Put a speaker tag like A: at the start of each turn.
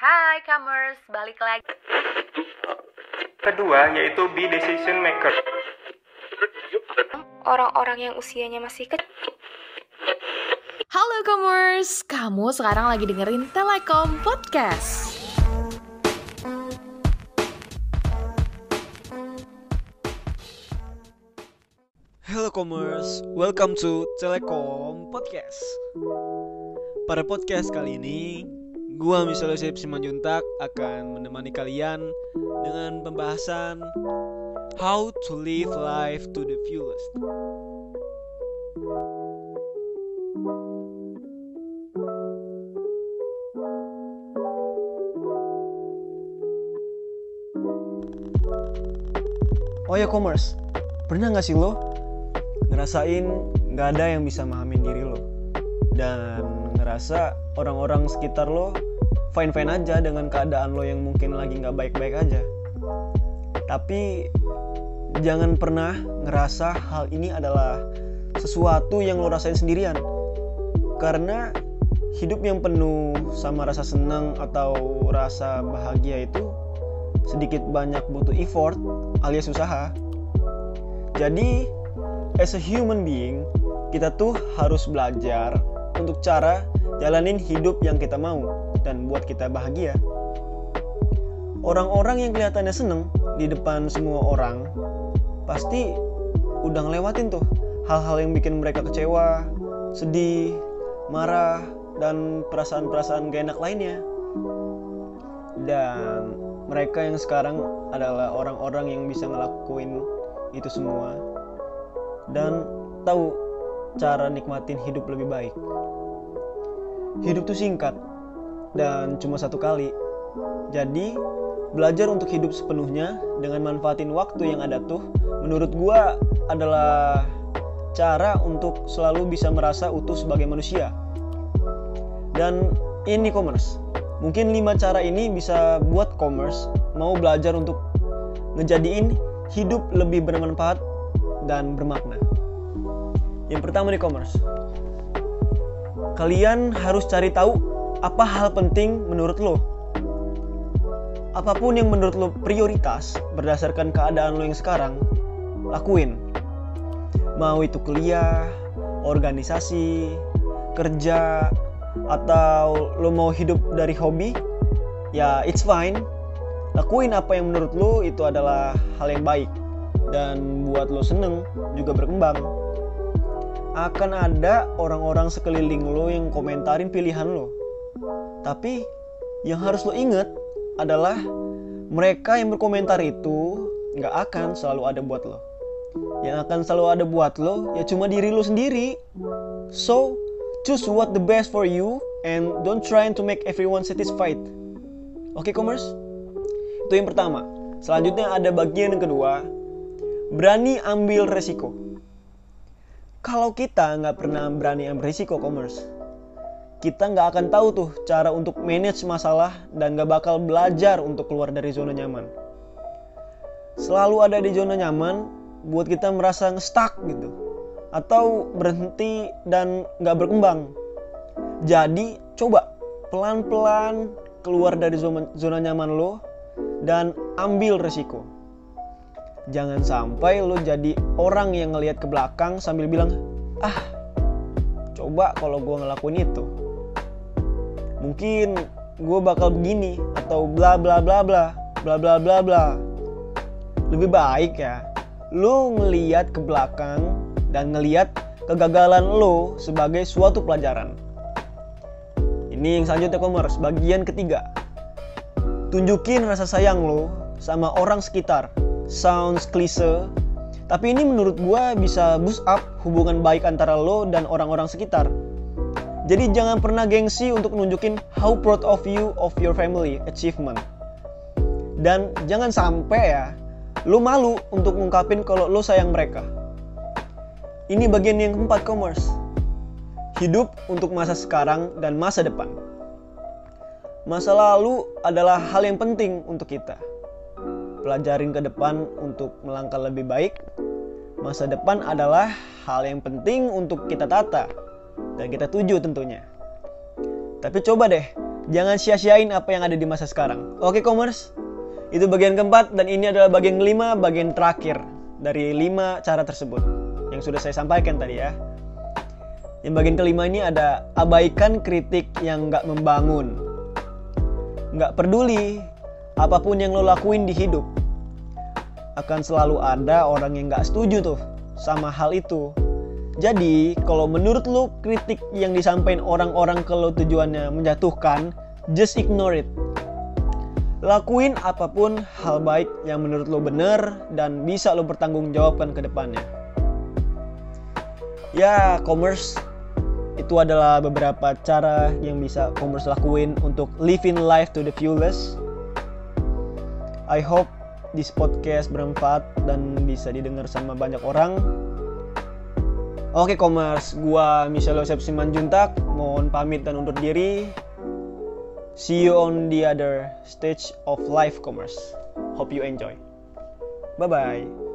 A: Hai Commerce, balik lagi.
B: Kedua yaitu be decision maker.
C: Orang-orang yang usianya masih kecil.
D: Halo Commerce, kamu sekarang lagi dengerin Telekom Podcast.
E: Hello Commerce, welcome to Telekom Podcast. Pada podcast kali ini, gua Misalnya Yosep Simanjuntak akan menemani kalian dengan pembahasan How to live life to the fullest. Oh ya Commerce, pernah nggak sih lo ngerasain nggak ada yang bisa memahamin diri lo dan ngerasa orang-orang sekitar lo fine fine aja dengan keadaan lo yang mungkin lagi nggak baik baik aja. Tapi jangan pernah ngerasa hal ini adalah sesuatu yang lo rasain sendirian. Karena hidup yang penuh sama rasa senang atau rasa bahagia itu sedikit banyak butuh effort alias usaha. Jadi as a human being, kita tuh harus belajar untuk cara jalanin hidup yang kita mau dan buat kita bahagia. Orang-orang yang kelihatannya seneng di depan semua orang pasti udah ngelewatin tuh hal-hal yang bikin mereka kecewa, sedih, marah, dan perasaan-perasaan gak enak lainnya. Dan mereka yang sekarang adalah orang-orang yang bisa ngelakuin itu semua dan tahu cara nikmatin hidup lebih baik. Hidup tuh singkat dan cuma satu kali. Jadi, belajar untuk hidup sepenuhnya dengan manfaatin waktu yang ada tuh menurut gua adalah cara untuk selalu bisa merasa utuh sebagai manusia. Dan ini commerce. Mungkin lima cara ini bisa buat commerce mau belajar untuk ngejadiin hidup lebih bermanfaat dan bermakna. Yang pertama di commerce. Kalian harus cari tahu apa hal penting menurut lo. Apa pun yang menurut lo prioritas berdasarkan keadaan lo yang sekarang, lakuin. Mau itu kuliah, organisasi, kerja, atau lo mau hidup dari hobi, ya it's fine. Lakuin apa yang menurut lo itu adalah hal yang baik dan buat lo seneng juga berkembang akan ada orang-orang sekeliling lo yang komentarin pilihan lo tapi yang harus lo inget adalah mereka yang berkomentar itu nggak akan selalu ada buat lo. Yang akan selalu ada buat lo ya cuma diri lo sendiri. So choose what the best for you and don't try to make everyone satisfied. Oke okay, commerce? Itu yang pertama. Selanjutnya ada bagian yang kedua. Berani ambil resiko. Kalau kita nggak pernah berani ambil resiko commerce, kita nggak akan tahu tuh cara untuk manage masalah dan nggak bakal belajar untuk keluar dari zona nyaman. Selalu ada di zona nyaman buat kita merasa stuck gitu, atau berhenti dan nggak berkembang. Jadi coba pelan-pelan keluar dari zona, nyaman lo dan ambil resiko jangan sampai lo jadi orang yang ngelihat ke belakang sambil bilang ah coba kalau gue ngelakuin itu mungkin gue bakal begini atau bla bla bla bla bla bla bla bla. Lebih baik ya lo ngeliat ke belakang dan ngeliat kegagalan lo sebagai suatu pelajaran. Ini yang selanjutnya commerce bagian ketiga. Tunjukin rasa sayang lo sama orang sekitar. Sounds klise, tapi ini menurut gue bisa boost up hubungan baik antara lo dan orang-orang sekitar. Jadi jangan pernah gengsi untuk nunjukin how proud of you of your family achievement. Dan jangan sampai ya, lo malu untuk ngungkapin kalau lo sayang mereka. Ini bagian yang keempat commerce. Hidup untuk masa sekarang dan masa depan. Masa lalu adalah hal yang penting untuk kita pelajarin ke depan untuk melangkah lebih baik. Masa depan adalah hal yang penting untuk kita tata dan kita tuju tentunya. Tapi coba deh, Jangan sia-siain apa yang ada di masa sekarang. Oke, commerce? Itu bagian keempat dan ini adalah bagian kelima, bagian terakhir dari lima cara tersebut yang sudah saya sampaikan tadi ya. Yang bagian kelima ini ada abaikan kritik yang nggak membangun. Nggak peduli apa pun yang lo lakuin di hidup. Akan selalu ada orang yang nggak setuju tuh sama hal itu. Jadi, kalau menurut lo kritik yang disampaikan orang-orang kalau tujuannya menjatuhkan, just ignore it Lakuin apa pun hal baik yang menurut lo bener dan bisa lo bertanggungjawabkan ke depannya. Ya, commerce itu adalah beberapa cara yang bisa commerce lakuin untuk living life to the fullest. I hope this podcast bermanfaat dan bisa didengar sama banyak orang. Oke commerce, gua Michelle Yosef Simanjuntak, mohon pamit dan undur diri. See you on the other stage of life commerce. Hope you enjoy. Bye bye.